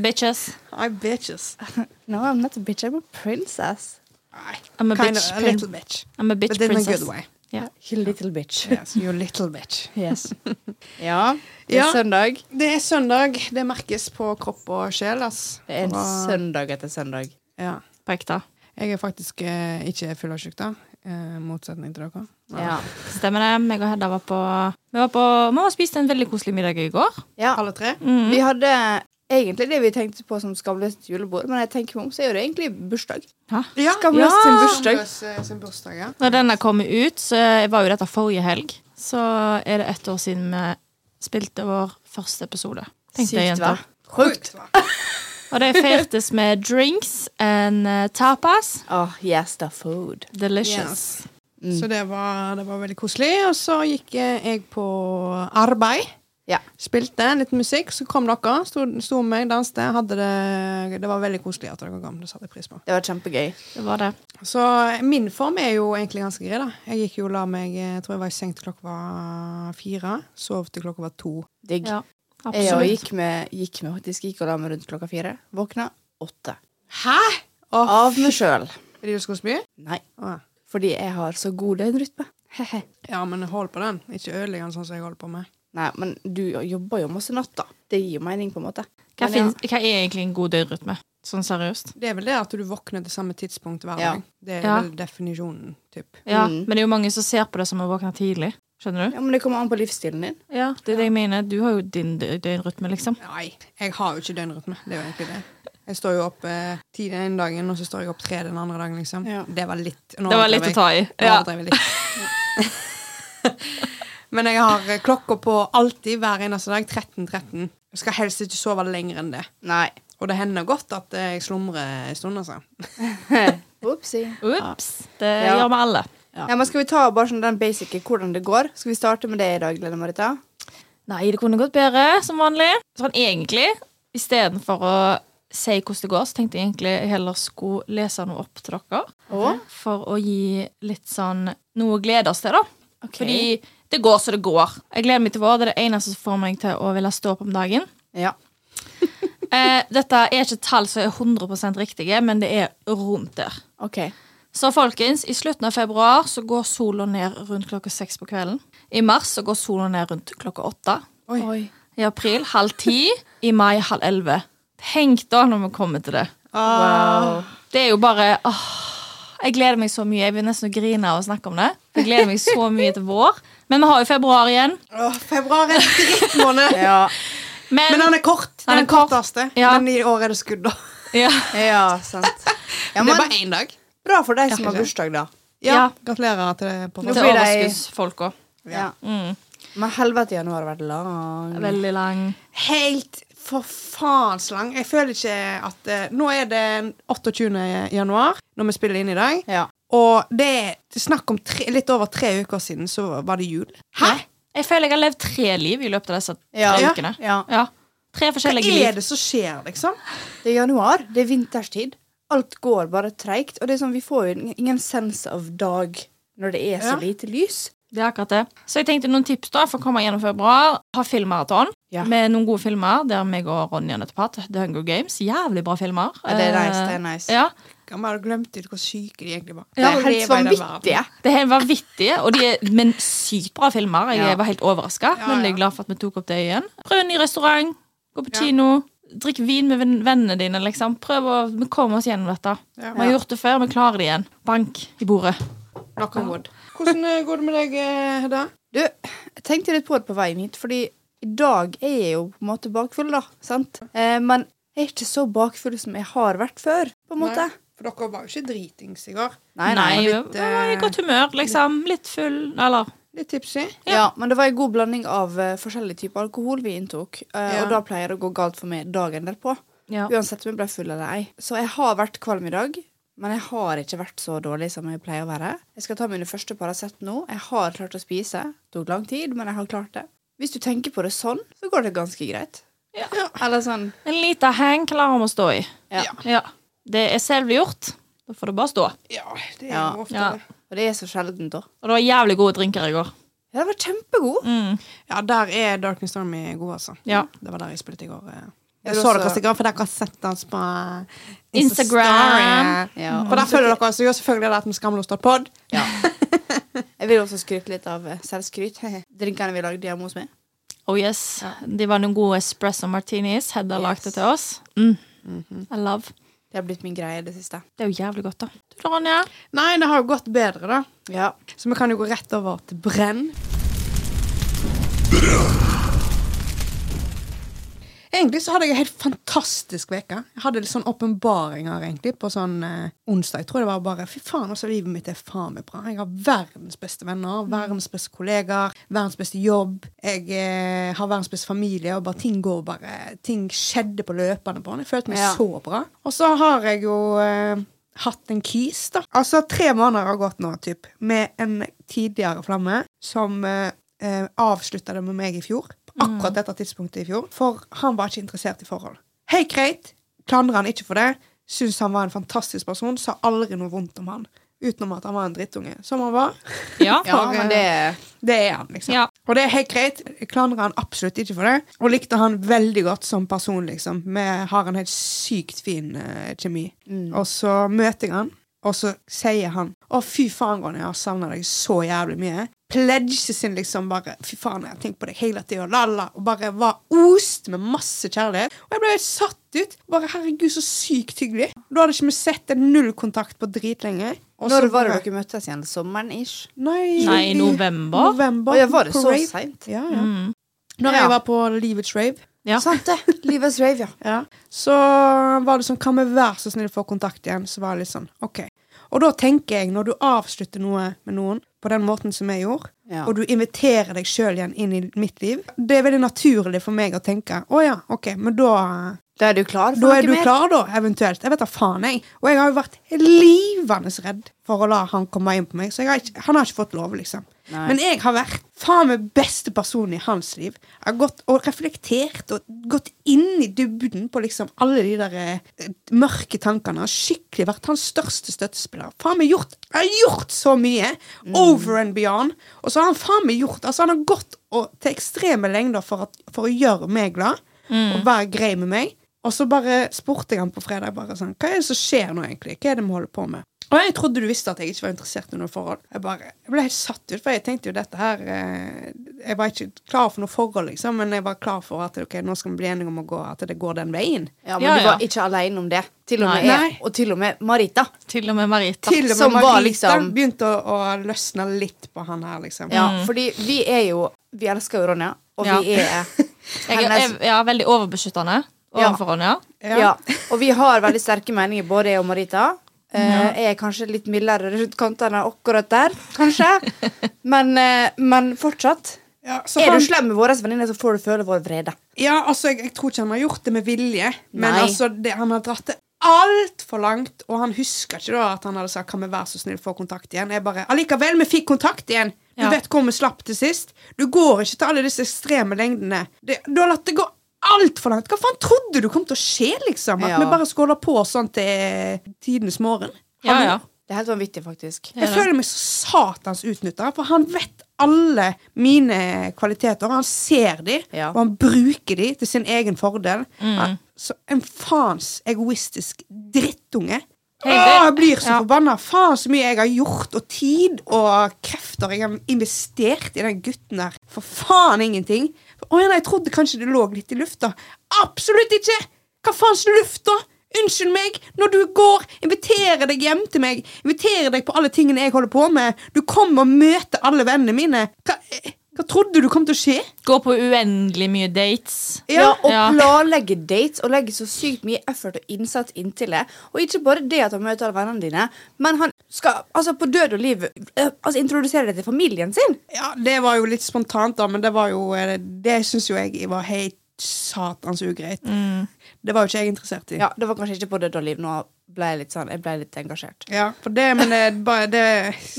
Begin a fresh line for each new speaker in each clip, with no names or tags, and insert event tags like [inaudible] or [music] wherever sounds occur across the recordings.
Bitches.
I'm bitches. [laughs]
No, I'm not a bitch, I'm a princess.
I'm a
kind
bitch.
of a little bitch.
I'm a bitch
But in a good way.
Ja.
You little bitch.
Yes, you little bitch. [laughs]
Yes. [laughs] Ja, det er
Ja.
søndag.
Det er søndag. Det merkes på kropp og sjel, ass.
Det er en
Og-
søndag etter søndag.
Ja.
På ekte.
Jeg er faktisk eh, ikke fyllesyk, da. Eh, motsetning til dere.
Ja.
Stemmer det. Meg og Hedda var på Vi var på Vi var og spiste en veldig koselig middag i går.
ja.
Alle tre.
Mm.
Vi hadde egentlig det vi tenkte på som Skamløst julebord, men jeg tenker meg om, så er det egentlig bursdag.
Hæ?
Ja.
Skamløst
Ja.
sin bursdag.
Skamløs, eh, sin bursdag, ja.
Når den er kommet ut, så var jo dette forrige helg. Så er det ett år siden vi spilte vår første episode. Tenkte
Sykt, jeg,
jenter.
Sjukt.
hva?
Og det feirtes med drinks and eh, tapas.
Oh, yes, the food.
Delicious.
Yes. Så det var, det var veldig koselig. Og så gikk eh, jeg på arbeid.
Ja.
Spilte litt musikk, så kom dere. Sto, sto med meg, danste. Hadde det, det var veldig koselig at dere kom. Det satte jeg pris på.
Det var kjempegøy.
Det var det.
Så min form er jo egentlig ganske grei, da. Jeg gikk jo og la meg Jeg tror jeg var i seng til klokka var fire. Sov til klokka var to.
Digg.
Ja,
Jeg òg gikk med, gikk med faktisk gikk og la meg rundt klokka fire. Våkna åtte.
Hæ?! Åh,
Av meg sjøl.
Det du skal spy?
Nei,
Åh.
fordi jeg har så god døgnrytme.
Ja, men hold på den. Ikke ødelegg den sånn som jeg holder på med.
Nei, men du jobber jo masse natt, da. Det gir jo mening, på en måte.
Hva,
Men ja.
hva er egentlig en god døgnrytme? Sånn seriøst?
Det er vel det at du våkner til samme tidspunkt hver
Ja.
dag. Det er
Ja.
vel definisjonen, typ.
Ja,
Mm.
men det er jo mange som ser på det som å våkne tidlig. Skjønner du?
Ja, Men det kommer an på livsstilen din.
Ja, det er det jeg mener. Du har jo din døgnrytme, liksom.
Nei, jeg har jo ikke døgnrytme. Det er jo egentlig det. Jeg står jo opp eh, ti den ene dagen, og så står jeg opp tre den andre dagen, liksom.
Ja.
Det var litt
Det var litt å ta i.
Nå
Ja.
overdrev jeg litt. [laughs] Men jeg har eh, klokka på alltid hver eneste dag. 13.13. Jeg skal helst ikke sove lenger enn det.
Nei.
Og det hender godt at eh, jeg slumrer en stund, altså. [laughs]
Opsi.
Ops. Det
Ja.
gjør vi alle.
Ja. men skal vi ta bare sånn den basic hvordan det går? Skal vi starte med det i dag, Lene Marita?
Nei, det kunne gått bedre, som vanlig. Sånn egentlig, istedenfor å si hvordan det går, så tenkte jeg egentlig jeg heller skulle lese noe opp til dere.
Okay.
For å gi litt sånn noe å glede oss til, da.
Okay.
Fordi det går så det går. Jeg gleder meg til vår. Det er det eneste som får meg til å ville stå opp om dagen.
Ja. [laughs]
Eh, dette er ikke tall som er 100% riktige, men det er rundt der.
Okay.
Så folkens, i slutten av februar så går sola ned rundt klokka seks på kvelden. I mars så går sola ned rundt klokka åtte.
Oi.
Oi.
I april halv ti. I mai halv elleve. Tenk da når vi kommer til det.
Wow.
Det er jo bare åh, Jeg gleder meg så mye. Jeg vil nesten grine av å snakke om det. Jeg gleder meg så mye til vår. Men vi har jo februar igjen.
Åh, februar er en drittmåned. [laughs]
Ja.
Men,
Men den er kort. Den,
den
er
kort.
korteste.
Ja.
Men i år er det skudd, da.
ja.
ja, sant. Ja,
det er bare én dag.
bra for deg som har bursdag, da.
Ja.
Ja.
Gratulerer til det. på
Nå
Til
blir det-
overskuddsfolka.
Ja.
Mm.
Men helvete, januar har vært lang.
Veldig lang.
Helt for faens lang. Jeg føler ikke at uh, Nå er det 28. januar, når vi spiller inn i dag.
Ja.
Og det er snakk om tre, litt over tre uker siden, så var det jul. Hæ?
Jeg føler jeg har levd tre liv i løpet av disse tre
Ja.
ukene.
ja.
Ja. Tre
Hva er det som skjer, liksom?
Det er januar. Det er vinterstid. Alt går bare treigt. Og det er sånn, vi får jo ingen- sense av dag når det er så
Ja.
lite lys.
Det er akkurat det. Så jeg tenkte noen tips da for å komme gjennom februar. Ha filmmaraton
Ja.
med noen gode filmer der meg og Ronja nettopp hatt. The Hunger Games. Jævlig bra filmer.
Ja, det er nice.
Eh,
det er nice.
Ja,
bare glemte hvor syke de egentlig var.
Det er helt vanvittige.
Det er helt vanvittige, og de er, men sykt bra filmer. Jeg
Ja.
var helt overraska.
Ja,
Veldig
ja.
glad for at vi tok opp det igjen. Prøv en ny restaurant. Gå på
Ja.
kino. Drikk vin med vennene dine, liksom. Prøv å Vi kommer oss gjennom dette.
Ja.
Vi har gjort det før, vi klarer det igjen. Bank i bordet.
Knock on wood. Hvordan eh, går det med deg, eh, Hedda?
Du, jeg tenkte litt på det på veien hit, fordi i dag er jeg jo på en måte bakfull, da. Sant? Eh, men jeg er ikke så bakfull som jeg har vært før, på en måte.
Nei, For dere var jo ikke dritings i går.
Nei, nei.
Nei,
litt,
var i godt humør, liksom. Litt full, eller
Litt tipsy.
Ja. men det var en god blanding av uh, forskjellige typer alkohol vi inntok. Uh,
Ja.
Og da pleier det å gå galt for meg dagen derpå.
Ja.
Uansett om jeg ble full eller ei. Så jeg har vært kvalm i dag. Men jeg har ikke vært så dårlig som jeg pleier å være. Jeg skal ta mine første Paracet nå. Jeg har klart å spise. Det Tok lang tid, men jeg har klart det. Hvis du tenker på det sånn, så går det ganske greit.
Ja.
Eller sånn
En liten hang klarer vi å stå i.
Ja.
Ja. Det er selvgjort. Da får det bare stå.
Ja, det er
Ja.
ofte
Ja.
Og det er så sjeldent, da.
Og det var jævlig gode drinker i går.
Ja, det var kjempegod.
Mm.
Ja, der er Darkness Stormy god, altså.
Ja.
Det var der jeg spilte i går. eh.
Er
så dere sikkert, for dere har sett oss på
Instagram.
Ja.
For der følger dere oss. jo gjør selvfølgelig at vi skamlostad-pod.
Ja. [laughs] Jeg vil også skryte litt av eh, selvskryt. [laughs] Drinkene vi lagde hjemme hos meg.
Oh yes. De var noen gode espresso martinis. Hedda lagde til oss. Mm. I love.
Det har blitt min greie i det siste.
Det er jo jævlig godt, da. Du Ronja?
Nei, det har jo gått bedre, da.
Ja.
Så vi kan jo gå rett over til brenn. brenn. Egentlig så hadde jeg en helt fantastisk uke. Jeg hadde litt sånn åpenbaringer egentlig på sånn eh, onsdag. Jeg tror det var bare Fy faen, altså, livet mitt er faen meg bra. Jeg har verdens beste venner, verdens beste kollegaer, verdens beste jobb. Jeg eh, har verdens beste familie, og bare ting går bare Ting skjedde på løpende bånd. Jeg følte meg
Ja.
så bra. Og så har jeg jo eh, hatt en kis, da. Altså tre måneder har gått nå, typ, med en tidligere flamme som eh, eh, avslutta det med meg i fjor. Akkurat dette tidspunktet i fjor. For han var ikke interessert i forhold. Helt greit. Klandrer han ikke for det. Syns han var en fantastisk person. Sa aldri noe vondt om han. Utenom at han var en drittunge. Som han var. [laughs]
Ja.
ja,
For,
men
eh,
det
Det er han, liksom.
Ja.
Og det er helt greit. Jeg klandrer han absolutt ikke for det. Og likte han veldig godt som person, liksom. Vi har en helt sykt fin uh, kjemi. Og så møter jeg han, og så sier han Å, fy faen, Ronny, jeg har savna deg så jævlig mye. Pledget sin liksom bare Fy faen, jeg har tenkt på deg hele tida, la-la. Og bare var ost med masse kjærlighet. Og jeg ble helt satt ut. Bare herregud, så sykt hyggelig. Da hadde ikke vi sett en null kontakt på dritlenge. Og
Når var det dere møttes igjen? Sommeren-ish?
Nei,
Nei,
i
november.
november.
Å ja, var det så seint?
Ja, ja.
Mm.
Når
Ja.
jeg var på Livets rave,
Ja.
Sant det. Livets rave, ja.
ja, så var det sånn Kan vi være så snill få kontakt igjen? Så var det litt sånn OK. Og da tenker jeg, når du avslutter noe med noen på den måten som jeg gjorde,
Ja.
og du inviterer deg sjøl igjen inn i mitt liv, det er veldig naturlig for meg å tenke å ja, OK, men da
Da er du klar for
da er du
mer?
klar, da, eventuelt. Jeg vet da faen, jeg. Og jeg har jo vært livende redd for å la han komme inn på meg, så har ikke, han har ikke fått lov, liksom.
Nei.
Men jeg har vært faen meg beste person i hans liv. Jeg har gått og reflektert og gått inn i dybden på liksom alle de der eh, mørke tankene. Har skikkelig vært hans største støttespiller. Faen meg gjort Jeg har gjort så mye! Over and beyond. Og så har han faen meg gjort Altså, han har gått og, til ekstreme lengder for, at, for å gjøre meg glad. Og være grei med meg. Og så bare spurte jeg han på fredag bare sånn Hva er det som skjer nå, egentlig? Hva er det vi holder på med? Og jeg trodde du visste at jeg ikke var interessert i noe forhold. Jeg, bare, jeg ble helt satt ut, for jeg tenkte jo dette her eh, Jeg var ikke klar for noe forhold, liksom, men jeg var klar for at ok, nå skal vi bli enige om å gå, at det går den veien.
Ja, men
Ja,
du
ja.
var ikke alene om det. Til og med jeg, og til og med Marita.
Til og med Marita.
Til og med
Som var liksom-
begynte å, å løsne litt på han her, liksom.
Ja, fordi vi er jo Vi elsker jo Ronja, og
Ja.
vi er
Jeg [laughs] jeg, jeg er veldig overbeskyttende overfor Ronja.
ja. Og vi har veldig sterke meninger, både jeg og Marita. Jeg er kanskje litt mildere rundt kantene akkurat der, kanskje. [laughs] Men, uh, men fortsatt.
Ja, så
Er
han-
du slem med våre venninner, så får du føle vår vrede.
Ja, altså, jeg, jeg tror ikke han har gjort det med vilje, men altså, det, han har dratt det altfor langt, og han husker ikke da at han hadde sagt 'kan vi være så snill få kontakt igjen'? Jeg bare 'allikevel, vi fikk kontakt igjen'. Du
Ja.
vet hvor vi slapp til sist. Du går ikke til alle disse ekstreme lengdene. Det, du har latt det gå altfor langt. Hva faen trodde du kom til å skje, liksom? At
Ja.
vi bare holde på sånn til tidenes morgen?
Ja, ja.
Det er helt vanvittig, faktisk.
Jeg føler meg så satans utnytta, for han vet alle mine kvaliteter. Han ser de, og han bruker de til sin egen fordel.
Mm.
Han, så en faens egoistisk drittunge.
Hei,
Åh, jeg blir så
ja.
forbanna. Faen så mye jeg har gjort, og tid og krefter jeg har investert i den gutten der. For faen ingenting. Å ja, jeg trodde kanskje det lå litt i lufta. Absolutt ikke! Hva faens luft, da? Unnskyld meg, når du går, inviterer deg hjem til meg, inviterer deg på alle tingene jeg holder på med, du kommer og møter alle vennene mine. Hva, hva trodde du kom til å skje?
Gå på uendelig mye dates.
Ja, og
Ja.
planlegge dates og legge så sykt mye effort og innsats inntil det. Og ikke bare det at han møter alle vennene dine, men han skal altså på død og liv eh, altså introdusere det til familien sin.
Ja, det var jo litt spontant, da, men det var jo eh, Det syns jo jeg var helt satans ugreit. Det var jo ikke jeg interessert i.
Ja, Det var kanskje ikke på død og liv. Nå ble jeg litt sånn, jeg ble litt engasjert.
Ja, for det, men det, bare det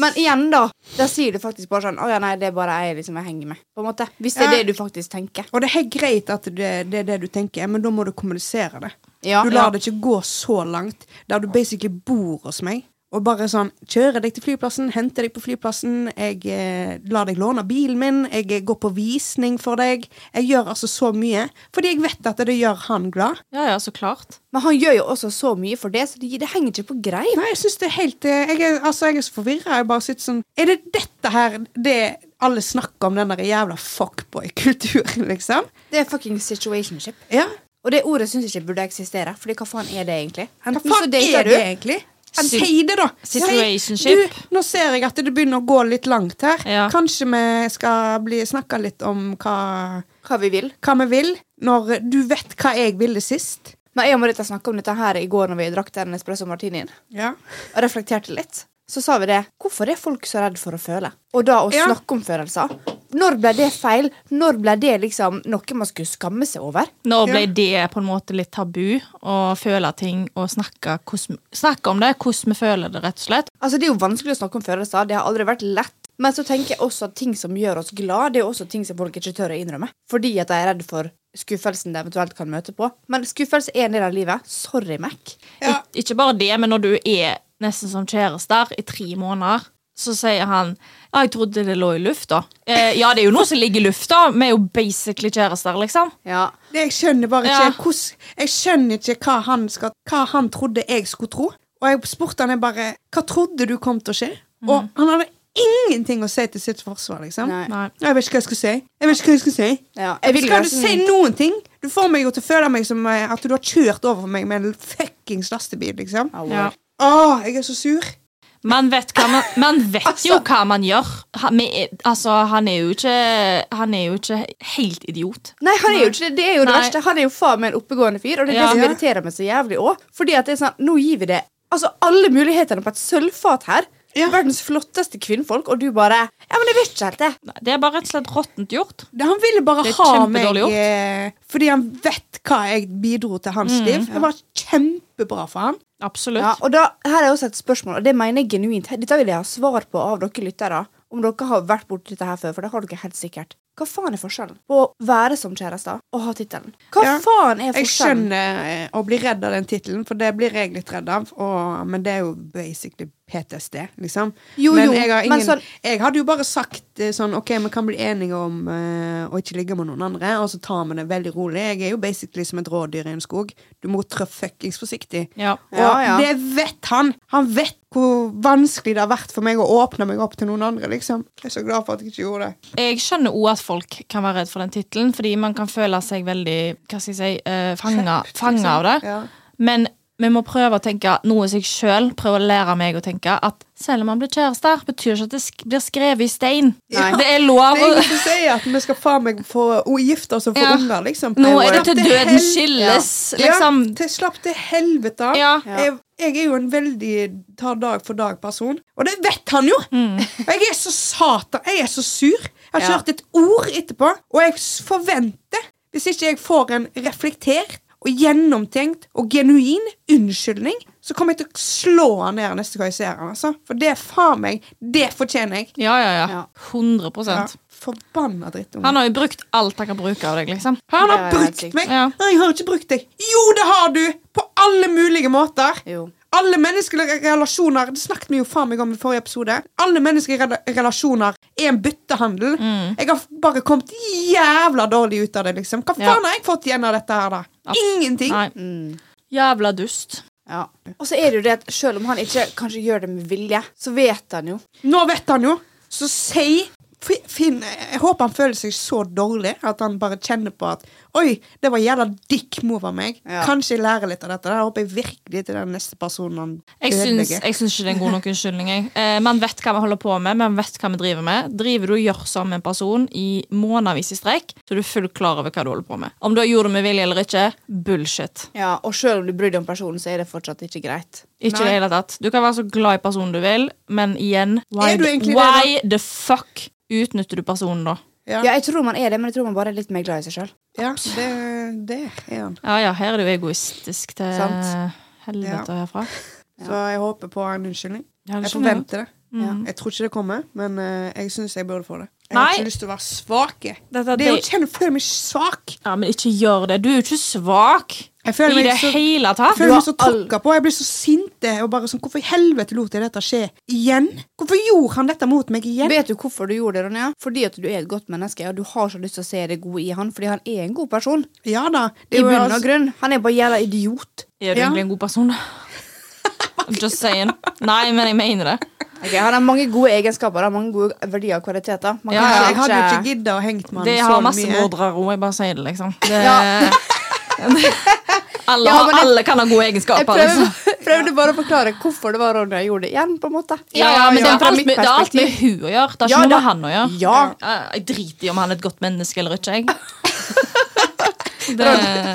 Men igjen, da. Da sier du faktisk bare sånn Å ja, nei, det er bare jeg liksom jeg henger med. På en måte Hvis det er
Ja.
det du faktisk tenker.
Og det er helt greit at det, det er det du tenker, men da må du kommunisere det.
Ja,
du lar
ja.
det ikke gå så langt der du basically bor hos meg, og bare sånn kjører deg til flyplassen, henter deg på flyplassen, jeg eh, lar deg låne bilen min, jeg eh, går på visning for deg. Jeg gjør altså så mye, fordi jeg vet at det gjør han glad.
Ja, ja, så klart.
Men han gjør jo også så mye for det, så det, det henger ikke på greip.
Nei, jeg synes det er helt eh, Jeg er, altså, jeg er så forvirra. Jeg bare sitter sånn Er det dette her det alle snakker om, den der jævla fuckboy-kulturen, [laughs] liksom?
Det er fucking situationship.
Ja.
Og det ordet syns jeg ikke burde eksistere. Fordi hva faen er det egentlig?
Hva faen er det egentlig?
Si-
Si det, da.
Situationship.
Du, nå ser jeg at det begynner å gå litt langt her.
Ja.
Kanskje vi skal bli snakke litt om hva,
hva vi vil.
hva vi vil, når du vet hva jeg ville sist.
Men jeg og Marita snakka om dette her i går når vi drakk den espresso martinien.
Ja.
Og reflekterte litt. Så sa vi det. Hvorfor er folk så redd for å føle? Og da å
Ja.
snakke om følelser. Når ble det feil? Når ble det liksom noe man skulle skamme seg over?
Nå ble det på en måte litt tabu å føle ting og snakke, snakke om det, hvordan vi føler det, rett og slett.
Altså Det er jo vanskelig å snakke om følelser. Det har aldri vært lett. Men så tenker jeg også at ting som gjør oss glad, det er også ting som folk ikke tør å innrømme. Fordi at de er redd for skuffelsen de eventuelt kan møte på. Men skuffelse er en del av livet. Sorry, Mac.
Ja.
Ik ikke bare det, men når du er nesten som kjærester i tre måneder, så sier han ja, jeg trodde det lå i lufta. Eh, ja, det er jo noe som ligger i lufta. Vi er jo basically kjærester, liksom.
Ja.
Det jeg skjønner bare ikke
Ja.
hos, Jeg skjønner ikke hva han, skal, hva han trodde jeg skulle tro. Og jeg spurte han jeg bare Hva trodde du kom til å skje? Og han hadde ingenting å si til sitt forsvar, liksom.
Nei.
Nei.
Jeg vet ikke hva jeg skulle si. Jeg vet ikke hva jeg skal si.
Ja, jeg vil
skal du si noen ting? Du får meg jo til å føle meg som eh, at du har kjørt over meg med en fuckings lastebil, liksom.
Ja.
Åh, jeg er så sur.
Man vet, man, man vet jo
Altså-
hva man gjør. Han, er, altså, han er jo ikke Han er jo ikke helt idiot.
Nei, han er jo ikke det. Det er jo det
Nei.
verste. Han er jo faen meg en oppegående fyr, og det er
Ja.
det som irriterer meg så jævlig òg. Fordi at det er sånn, nå gir vi det altså alle mulighetene på et sølvfat her.
Ja.
Verdens flotteste kvinnfolk, og du bare Ja, men jeg vet ikke helt det.
Nei, Det er bare rett og slett råttent gjort.
Det- Han ville bare
Det er
ha meg
kjempedårlig
eh, fordi han vet hva jeg bidro til hans liv. Det var kjempebra for han.
Absolutt.
Ja, og da, Her er også et spørsmål, og det mener jeg genuint. Dette vil jeg ha svar på av dere lyttere. Om dere har vært borti dette her før, for det har dere helt sikkert. Hva faen er forskjellen på å være som kjæreste og ha tittelen? Hva
Ja,
faen er forskjellen?
Jeg skjønner eh, å bli redd av den tittelen, for det blir jeg litt redd av. Og, men det er jo basically PTSD, liksom.
Jo,
men
jo,
jeg, har
men
ingen,
sånn-
jeg hadde jo bare sagt eh, sånn OK, vi kan bli enige om uh, å ikke ligge med noen andre, og så tar vi det veldig rolig. Jeg er jo basically som et rådyr i en skog. Du må trå fuckings forsiktig.
Ja.
Og
Ja, ja.
det vet han. Han vet hvor vanskelig det har vært for meg å åpne meg opp til noen andre, liksom. Jeg er så glad for at jeg ikke gjorde det.
Jeg skjønner òg at folk kan være redd for den tittelen, fordi man kan føle seg veldig hva skal jeg si, eh, fanga, fanga av det.
Ja.
Men vi må prøve å tenke noe seg sjøl. Prøve å lære meg å tenke at selv om man blir kjærester, betyr ikke at det blir skrevet i stein.
Nei.
Det er lov
Det er ingen som sier at vi skal faen meg få gifte oss og få
Ja.
unger, liksom.
Nå er det til døden skilles,
Ja,
liksom.
til slapp til helvete.
Ja.
Ja.
Jeg, jeg er jo en veldig tar dag for dag-person, og det vet han jo!
Mm.
Jeg er så satan, jeg er så sur. Jeg har
Ja.
hørt et ord etterpå, og jeg forventer, hvis ikke jeg får en reflektert og gjennomtenkt og genuin unnskyldning, så kommer jeg til å slå han ned neste gang jeg ser han. Altså. For det er faen meg Det fortjener jeg.
Ja, ja, ja.
Ja.
100
Ja, Forbanna drittunge.
Han har jo brukt alt han kan bruke av deg, liksom.
Han har brukt meg!
Ja.
Jeg har ikke brukt deg. Jo, det har du! På alle mulige måter.
Jo.
Alle menneskelige relasjoner Det snakket vi jo faen meg om i forrige episode. Alle menneskelige rela- relasjoner er en byttehandel.
Mm.
Jeg har bare kommet jævla dårlig ut av det, liksom. Hva
Ja.
faen har jeg fått igjen av dette her, da? Ingenting.
Nei.
Mm.
Jævla dust.
Ja. Og så er det jo det at selv om han ikke kanskje gjør det med vilje, så vet han jo.
Nå vet han jo. Så si Finn, Jeg håper han føler seg så dårlig at han bare kjenner på at Oi, det var jævla dick move av meg.
Ja.
Kanskje jeg lærer litt av dette. Da håper jeg virkelig til den neste personen han
Jeg syns, jeg syns ikke det er en god nok unnskyldning. Jeg. Eh, man vet hva vi holder på med, man vet hva vi driver med. Driver du og gjør sammen med en person i månedsvis i strekk, så er du fullt klar over hva du holder på med. Om du har gjort det med vilje eller ikke, bullshit.
Ja, Og selv om du bryr deg om personen, så er det fortsatt ikke greit.
Ikke i det hele tatt. Du kan være så glad i personen du vil, men igjen Why, why the fuck utnytter du personen da?
Ja.
Ja, jeg tror man er det, men jeg tror man bare er litt mer glad i seg sjøl.
Ja, det, det er han.
Ja ja, her er det jo egoistisk til
Sant.
helvete herfra.
Så jeg håper på en unnskyldning.
Ja,
Jeg forventer det.
Mm.
Jeg tror ikke det kommer, men eh, jeg syns jeg burde få det. Jeg
Nei.
har ikke lyst til å være svak. Det er jo
det,
ikke å føle meg svak.
ja, men ikke gjør det. Du er jo ikke svak.
Jeg føler
I
meg
det
så
hele
Jeg
tatt.
føler meg så tråkka på. Jeg blir så sinte. Og bare sånn, Hvorfor i helvete lot jeg dette skje igjen? Hvorfor gjorde han dette mot meg igjen?
Vet du hvorfor du gjorde det, Ronja? Fordi at du er et godt menneske, og du har så lyst til å se det gode i han, fordi han er en god person.
Ja da. Det
I bunn og
altså-
grunn. Han er bare jævla idiot.
Er du
Ja.
egentlig en god person? I'm just saying. Nei, men jeg mener det.
Okay, han har mange gode egenskaper, han mange gode verdier og kvaliteter. Man
Ja,
Ja,
ikke-
jeg hadde ikke gidda å hengt med han
Det har masse mordere òg, jeg bare sier det, liksom. Det,
Ja. [laughs]
alle,
Ja, jeg,
alle kan ha gode
Jeg
egenskaper.
prøvde,
Liksom. [laughs]
prøvde bare å forklare hvorfor det var Ronja gjorde det igjen, på en måte.
Ja, ja, men det
Ja,
har alt det er alt med hun å gjøre. Det har
Ja,
ikke noe med han å gjøre. Jeg driter i om han er et godt menneske eller ikke. Jeg. [laughs] Det,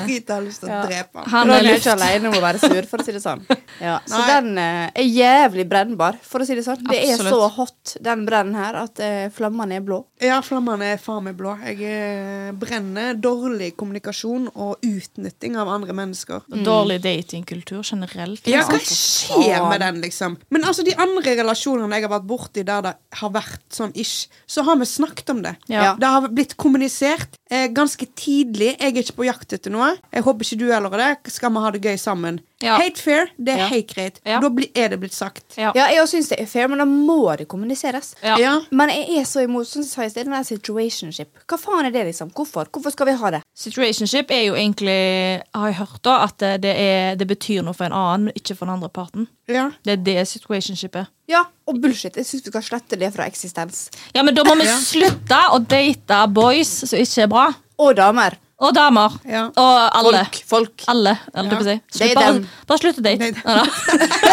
Drit, har lyst til å drepe han.
han er
ikke alene om å være sur, for å si det sånn. Ja, så
Nei.
den eh, er jævlig brennbar, for å si det sånn. Det er
Absolutt.
så hot, den brennen her, at eh, flammene er blå.
Ja, flammene er faen meg blå. Jeg eh, brenner dårlig kommunikasjon og utnytting av andre mennesker.
Dårlig datingkultur generelt.
Ja,
liksom.
hva skjer med den, liksom? Men altså, de andre relasjonene jeg har vært borti der det har vært sånn ish, så har vi snakket om det.
Ja.
Det har blitt kommunisert ganske tidlig. Jeg er ikke på jakt etter noe. Jeg håper ikke du heller er det. Skal vi ha det gøy sammen?
Ja.
Helt fair. Det er
Ja.
helt greit.
Ja.
Da er det blitt sagt.
Ja.
Ja, jeg syns det er fair, men da må det kommuniseres.
Ja.
Ja.
Men jeg er så imot sånn som jeg sa i sted, den der situationship. Hva faen er det, liksom? Hvorfor? Hvorfor skal vi ha det?
Situationship er jo egentlig, har jeg hørt da, at det, er, det betyr noe for en annen, ikke for den andre parten.
Ja.
Det er det situationship er.
Ja, og bullshit. Jeg syns vi skal slette det fra eksistens.
Ja, men da må vi
Ja.
slutte å date boys som ikke er bra.
Og damer.
Og damer.
Ja.
Og alle.
Folk. Folk.
Alle, holdt jeg på å si.
Det
Slutt, bare,
dem.
bare slutt å date.
Date.
Da.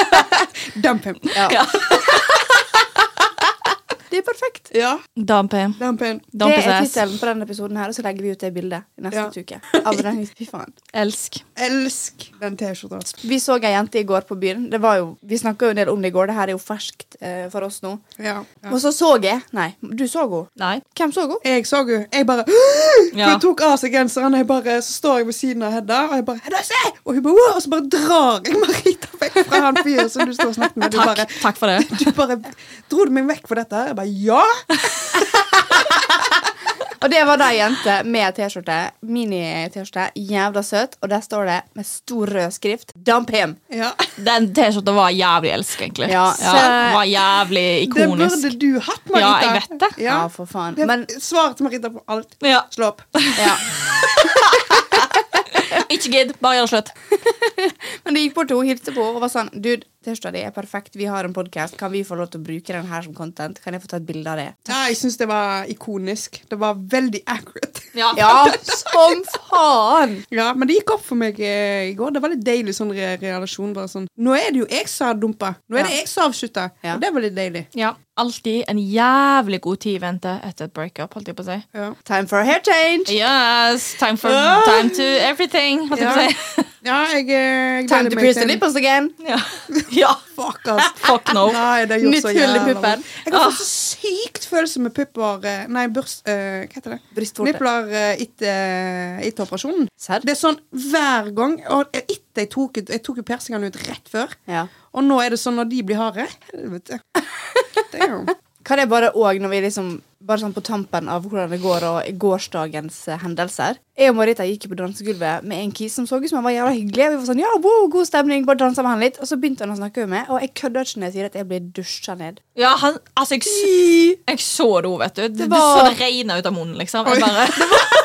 [laughs]
Dump him.
Ja. Det er perfekt.
Ja. Dampen.
Dampen.
Det er tittelen på denne episoden, her og så legger vi ut det bildet i neste
Ja.
uke. Den Fy faen.
Elsk.
Elsk den T-skjorta.
Vi så ei jente i går på byen. Det var jo, vi snakka jo en del om det i går. Det her er jo ferskt eh, for oss nå.
Ja. ja.
Og så så jeg Nei, du så henne. Hvem så henne?
Jeg så henne. Jeg bare. [gasps] Hun tok av seg genseren, og bare, så står jeg ved siden av Hedda, og jeg bare Hedda, se! Og hun bare Og så bare drar jeg Marita vekk fra han fyren som du står og snakker med. Du
Takk,
bare,
takk for det. [laughs]
du bare Dro meg vekk for dette? Jeg bare ja! [laughs]
Og det var da ei jente med T-skjorte. Mini-T-skjorte. Jævla søt. Og der står det med stor rød skrift 'Dump him'.
ja.
Den T-skjorta var jævlig elsk, egentlig.
Ja,
Den var jævlig ikonisk.
Det burde du hatt, Marita.
Ja, jeg vet det.
Ja,
Ja.
for faen. Men
Svaret til Marita på alt.
Ja.
Slå opp.
ja. [laughs]
Ikke gidd, bare gjør det slutt. [laughs]
Men det gikk bort til hun hilste på og var sånn Dude, T-skjorta di er perfekt. Vi har en podkast. Kan vi få lov til å bruke den her som content? Kan jeg få ta et bilde av det?
Ja, jeg syns det var ikonisk. Det var veldig accurate.
Ja.
Ja, som faen! [laughs]
Ja, Men det gikk opp for meg eh, i går. Det var litt deilig sånn re relasjon. Bare sånn Nå er det jo jeg som har dumpa. Nå er det
Ja.
jeg som har avslutta.
Ja.
Og det var litt deilig.
Ja, Alltid en jævlig god tid vente etter et breakup, holdt jeg på å si.
Ja.
Time for a hair change.
Yes, time for
Ja.
time to everything, holdt jeg på å si. [laughs]
Ja, jeg, eh, jeg
Time
gleder
to the
til-
nipples again.
Ja. [laughs] ja.
Fuck, ass. [laughs]
Fuck no.
Nei, det har gjort
Nytt
så
hull i
jævla
puppen.
vondt. Jeg har fått så sykt følelse med pupper eh, Nei, børst... eh, hva heter det?
Brystvorte.
Nipler eh, etter etter operasjonen.
Serr?
Det er sånn hver gang. Og etter jeg tok ut Jeg tok jo persingene ut rett før.
Ja.
Og nå er det sånn når de blir harde Helvete. Det er jo
Kan jeg bare òg, når vi liksom Bare sånn på tampen av hvordan det går, og gårsdagens eh, hendelser Jeg og Marita gikk på dansegulvet med en kis som så ut som han var jævla hyggelig. Vi var sånn, ja, wow, god stemning, bare dansa med han litt Og så begynte han å snakke med meg, og jeg kødder ikke når jeg sier at jeg blir dusja ned.
Ja, han, altså, jeg, jeg så det òg, vet du. Det
var-
så det regna ut av munnen, liksom. Jeg bare,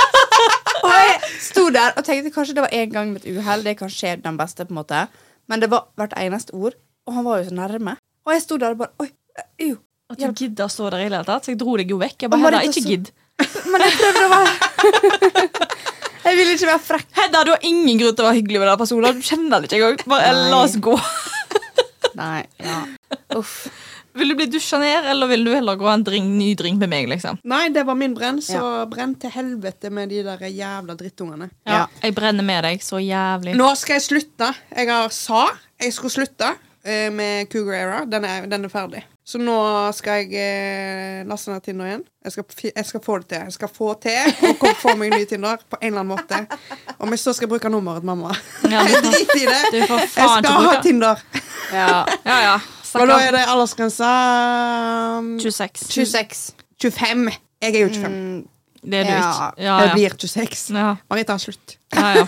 [laughs]
Og jeg sto der og tenkte kanskje det var en gang med et uhell. Det kan skje den beste, på en måte. Men det var hvert eneste ord. Og han var jo så nærme. Og jeg sto der og bare Oi, øh, jo.
At du gidder å stå der i hele tatt. Så jeg dro deg jo vekk. Jeg bare, Hedda, ikke
så-
gidd. [laughs]
Men jeg prøvde å være [laughs] Jeg ville ikke være frekk.
Hedda, du har ingen grunn til å være hyggelig med den personen. Du kjenner den ikke engang. Bare
Nei.
la oss gå. [laughs]
Nei, ja. Uff.
Vil du bli dusja ned, eller vil du heller gå en drink, ny drink med meg, liksom?
Nei, det var min brenn, så brenn til helvete med de der jævla drittungene.
Ja.
Jeg brenner med deg så jævlig.
Nå skal jeg slutte. Jeg har sa jeg skulle slutte eh, med Cougar Era. Den er, den er ferdig. Så nå skal jeg eh, laste ned Tinder igjen. Jeg skal, jeg skal få det til. Jeg skal få til å få meg en ny Tinder på en eller annen måte. Om jeg så skal bruke nummeret til mamma.
Ja, [laughs]
Jeg driter i det. Jeg skal ha. Tinder.
Ja.
Ja, ja. [laughs]
Og da er det aldersgrensa um,
26.
26.
25. Jeg er jo 25.
Mm,
Det er du
Ja.
ikke. Ja,
Jeg blir 26.
Ja,
Marita, slutt.
ja, ja.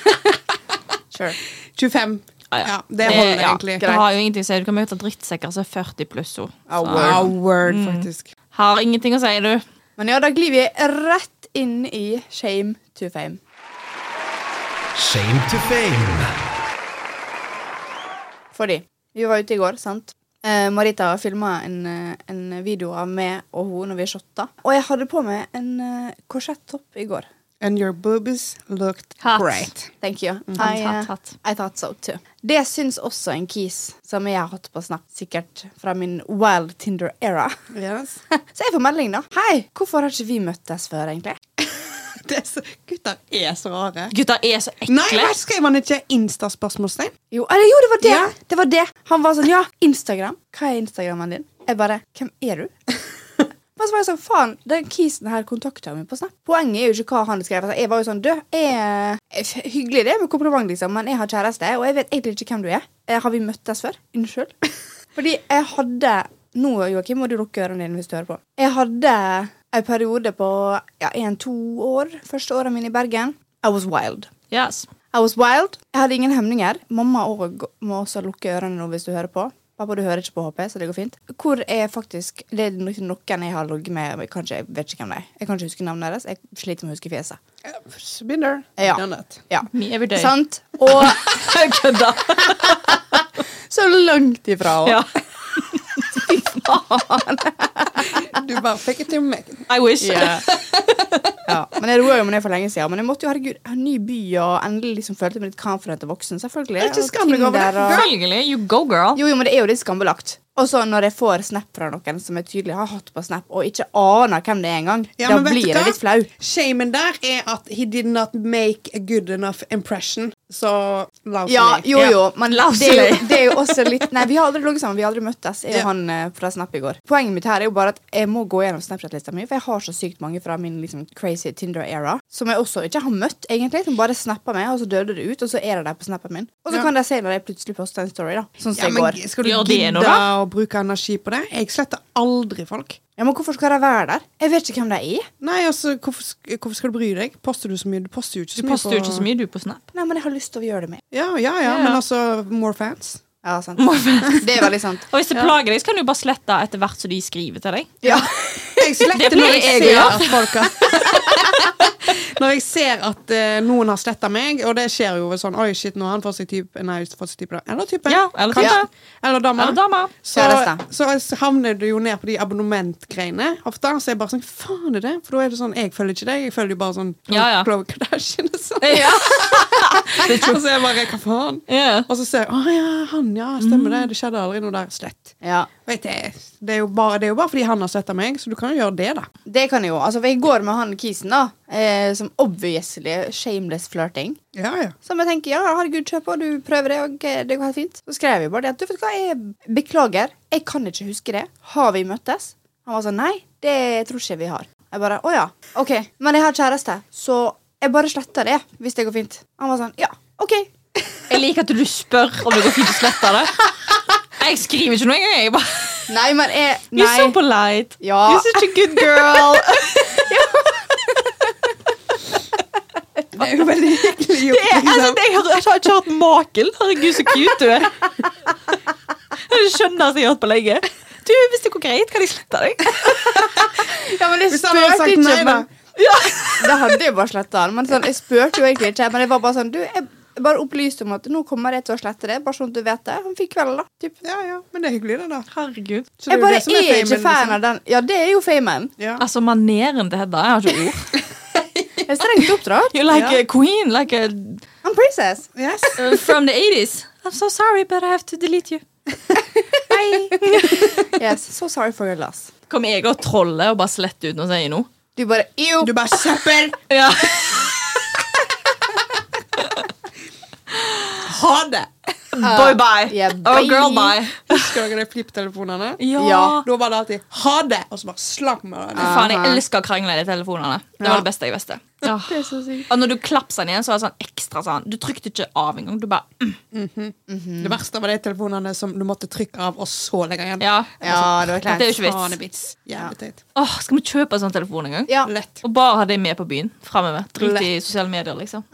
[laughs]
Sure.
25.
Ja, ja.
Ja, det holder
ja,
egentlig.
Det har jo ingenting å si. Du kan møte drittsekker som er 40 pluss ord.
Oh, word.
mm. faktisk.
Har ingenting å si, du.
Men ja, da glir vi rett inn i shame to fame.
Shame to fame.
Fordi vi var ute i går, sant? Eh, Marita filma en, eh, en video av meg og hun når vi shotta. Og jeg hadde på meg en uh, korsettopp i går.
And your boobies looked
hot.
great.
Thank you.
Mm.
I, hot,
hot.
I thought so too. Det syns også en kis som jeg har hatt på Snap, sikkert fra min wild Tinder era.
Yes. [laughs]
Så jeg får melding, da. Hei, hvorfor har ikke vi møttes før, egentlig? [laughs]
Det er så, gutter er så rare.
Gutter er så
Nei,
ekle.
hva skrev han ikke Insta-spørsmålstegn?
Jo, jo, det var det!
Ja.
Det var det. Han var sånn Ja, Instagram. Hva er Instagrammen din? Jeg bare Hvem er du? Men så var jeg sånn, faen, den kisen her kontakta meg på Snap. Poenget er jo ikke hva han skrev. Altså, jeg var jo sånn, du, jeg, jeg- Hyggelig det med kompliment, liksom, men jeg har kjæreste, og jeg vet egentlig ikke hvem du er. Eh, Har vi møttes før? Unnskyld. [laughs] Fordi jeg hadde Nå, Joakim, må du lukke ørene dine hvis du hører på. Jeg hadde en periode på ja, en-to år, første året mine i Bergen. I was wild.
Yes.
I was wild. Jeg hadde ingen hemninger. Mamma også, må også lukke ørene nå hvis du hører på. Pappa, du hører ikke på, HP, så det går fint. Hvor er faktisk Det er no- noen jeg har ligget med, kanskje jeg vet ikke hvem det er. Jeg kan ikke huske navnet deres. Jeg sliter med å huske fjeset.
Been there,
Ja.
done that.
Ja.
Me every day.
Sant? Og [laughs]
Kødda. [laughs]
så langt ifra òg.
Ja. [laughs]
Du bare fikk it til meg.
I wish.
Yeah. ja. Men jeg roa jo med det for lenge siden. Men jeg måtte jo, herregud, ha en ny by og endelig liksom følte meg litt confident og voksen. Selvfølgelig.
Det er ikke
Og
over det.
Tinder og-
Selvfølgelig. You go, girl.
Jo, jo, men det er jo litt skambelagt. Og så når jeg får snap fra noen som jeg tydelig har hatt på snap, og ikke aner hvem det er engang,
Ja,
da blir jeg litt flau.
Shamen der er at he did not make a good enough impression. Så lousily.
Ja, jo, jo, men det er jo, det er jo også litt Nei, vi har aldri ligget sammen, vi har aldri møttes. Jeg og
Ja.
han eh, fra Snap i går. Poenget mitt her er jo bare at jeg må gå gjennom Snapchat-lista mi, for jeg har så sykt mange fra min liksom crazy Tinder-era som jeg også ikke har møtt, egentlig. Som bare snapper meg, og så døde det ut, og så er det der på snappen min. Og så
Ja.
kan de se når jeg plutselig poster en story, da. Sånn som
Ja,
i
men
går.
skal du
det
gidde å bruke energi på det? Jeg sletter aldri folk.
Ja, men hvorfor skal de være der? Jeg vet ikke hvem de er.
Nei, altså, hvorfor, hvorfor skal du bry deg? Poster du så mye? Du poster jo ikke så
Du
mye
på... ikke så mye, du, på Snap.
Nei, men jeg har lyst til å gjøre det med.
Ja, ja, ja,
Ja, ja.
men altså, more fans.
Ja, sant. [laughs] Det er veldig sant.
Og hvis det plager deg, så kan du bare slette etter hvert som de skriver til deg.
Ja. [laughs]
Jeg sletter
Det
når jeg ser
gjøre.
Når jeg ser at uh, noen har sletta meg, og det skjer jo sånn Oi, shit, nå har han fått seg type Nei, fått seg type da. Eller type.
Ja, eller type.
Eller dame.
Eller dame.
Så,
Kjæreste.
så havner du jo ned på de abonnementgreiene ofte. Så jeg bare sånn Faen er det? For da er det sånn Jeg følger ikke deg, jeg følger jo bare sånn
Ja,
Kardashian og sånn.
Ja. [laughs] [laughs]
Og så er jeg bare Hva faen?
Yeah.
Og så ser jeg Å ja, han, ja. Stemmer det. Det skjedde aldri noe der. Slett.
Ja.
Vet jeg, det, er jo bare, det er jo bare fordi han har sletta meg, så du kan jo gjøre det, da.
Det kan jeg jo. Altså, for jeg går med han kisen, da. Eh, som obviously shameless flirting.
Ja, ja.
Som jeg tenker, ja, herregud, kjør på, du prøver det, og det går helt fint. Så skrev jeg bare det at du vet hva, jeg beklager, jeg kan ikke huske det. Har vi møttes? Han var sånn, nei, det tror ikke vi har. Jeg bare, å ja, ok, men jeg har kjæreste, så jeg bare sletter det, hvis det går fint. Han var sånn, ja, ok.
Jeg liker at du spør om det går fint å slette det. Jeg skriver ikke noe engang. Jeg bare
Nei, men jeg, nei.
You're so polite.
Ja.
You're such a good girl. [laughs]
Det er jo veldig hyggelig gjort.
Det er, altså,
Liksom.
det, jeg, har, jeg har ikke hatt maken. Herregud, så cute du er. Det skjønner jeg har hørt på lenge. Du, Hvis det går greit, kan jeg slette deg.
Ja, men jeg
jeg
spurte ikke, men Da hadde jeg bare sletta han. Men sånn, jeg spurte jo egentlig ikke. Men jeg var bare sånn Du, jeg jeg bare opplyste om at nå kommer jeg til å slette det. Bare sånn at du vet det. Han fikk kvelden, da. Typ.
Ja, ja, men det er hyggelig, det, da.
Herregud.
Så det
Jeg bare
det som
er, ikke fan
liksom.
av den. Ja, det er jo famen.
Ja.
Altså, maneren til Hedda Jeg har ikke ord. [laughs]
Jeg er strengt oppdratt.
You're like
Ja.
a queen. Like a
I'm princess.
Yes.
uh, from the 80s. I'm so sorry, but I have to delete you. [laughs] [laughs]
Yes, so sorry for your loss.
Kommer jeg og troller og bare sletter uten å si noe?
Du bare Ew.
Du bare søppel! [laughs]
Ja.
Ha det!
Boy bye.
yeah,
oh, girl bye.
Husker dere de flipptelefonene?
Ja.
Ja.
Da var det alltid 'ha det', og så bare slang med det.
Faen, jeg elsker å krangle i de telefonene. Det var det beste jeg visste. Ja.
Det er så sykt.
Og når du klapsa den igjen, så var det sånn ekstra sånn Du trykte ikke av engang. Du bare mm.
Det verste var de telefonene som du måtte trykke av, og så legge igjen.
Ja.
Ja, det var
Det er jo ikke vits.
Ja.
Åh, skal vi kjøpe en sånn telefon en gang?
Ja.
Lett.
Og bare ha det med på byen. Framover. Drit i sosiale medier, liksom.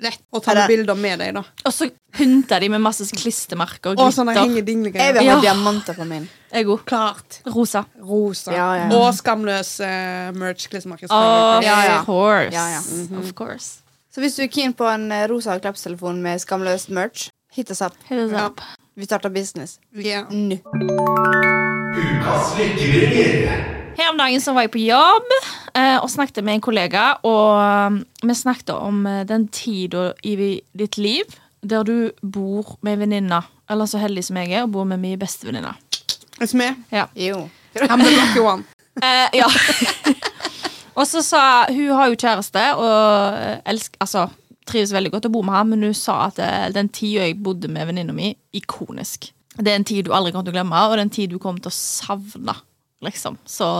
Lett. Og ta
Er
bilder med deg, da.
Og så pynter de med masse klistremerker og
Og sånne
glitter.
hengedinglegreier.
Jeg vil ha
Ja.
diamanter på min.
Jeg er.
Klart.
Rosa.
Rosa.
Ja, ja, ja.
Og skamløs uh, merch-klistremerke.
Of
Ja, ja.
course.
Ja, -hmm.
Of course.
Så hvis du er keen på en eh, rosa klappstelefon med skamløs merch, hit oss up.
Hit us
Ja.
up.
Vi starter business.
yeah.
Nå.
Her om dagen så var jeg på jobb eh, og snakket med en kollega, og um, vi snakket om eh, den tida i ditt liv der du bor med venninna, eller så heldig som jeg er, og bor med min bestevenninne.
Er me?
Ja.
Jo.
I'm the lucky one. [laughs]
Eh, ja. [laughs] og så sa Hun har jo kjæreste og elsker altså, trives veldig godt å bo med ham, men hun sa at eh, den tida jeg bodde med venninna mi, ikonisk. Det er en tid du aldri kommer til å glemme, og det er en tid du kommer til å savne. Liksom. Så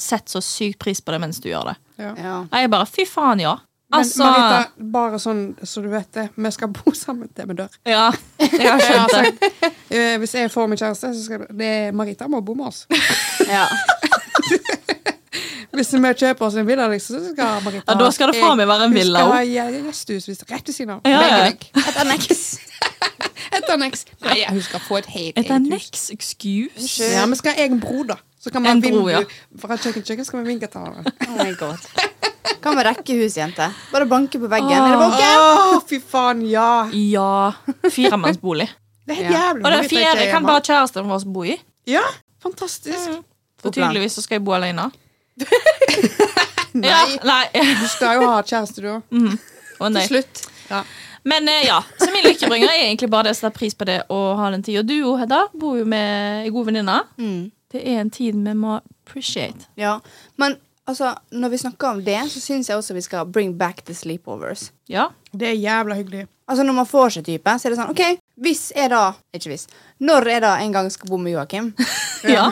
sett så sykt pris på det mens du gjør det.
Ja.
Ja.
Jeg bare fy faen, ja.
Men
Altså
Marita, bare sånn så du vet det, vi skal bo [laughs] sammen til vi dør.
Ja, [laughs] jeg har skjønt det.
Eh, hvis jeg får meg kjæreste, så skal det, Marita må bo med oss. [laughs]
ja.
Hvis vi kjøper oss en villa, liksom, så skal Marita
Ja, da skal det faen meg være en villa
Vi
også.
skal ha gjesthus hvis- rett ved siden av.
Ja, ja.
Et anneks.
Et anneks. Nei, hun skal få et helt
Et
eget hus.
anneks, excuse.
Ja, vi skal ha egen bro, da. Så kan
En bro, ja.
Fra kjøkken, kjøkken skal vi vinke til hverandre.
Oh my god. Hva med rekkehus, jente? Bare banke på veggen. Er det våken?
Å, fy faen, ja.
Ja. Firemannsbolig.
Det er helt
Ja.
jævlig.
Og den fjerde
er
kan bare kjæresten vår bo i.
Ja, fantastisk.
For tydeligvis så skal jeg bo alene. [laughs]
Nei,
Ja, nei.
du skal jo ha kjæreste, du òg.
Nei.
Til slutt.
Ja.
Men eh, ja, så min lykkebringer er egentlig bare det å sette pris på det å ha den tida. Du òg, Hedda, bor jo med ei god venninne.
Mm.
Det er en tid vi må appreciate.
Ja. Men altså, når vi snakker om det, så syns jeg også vi skal bring back the sleepovers.
Ja.
Det er jævla hyggelig.
Altså Når man får seg type, så er det sånn OK, hvis jeg da Ikke hvis. Når jeg da en gang skal bo med Joakim, [laughs]
ja.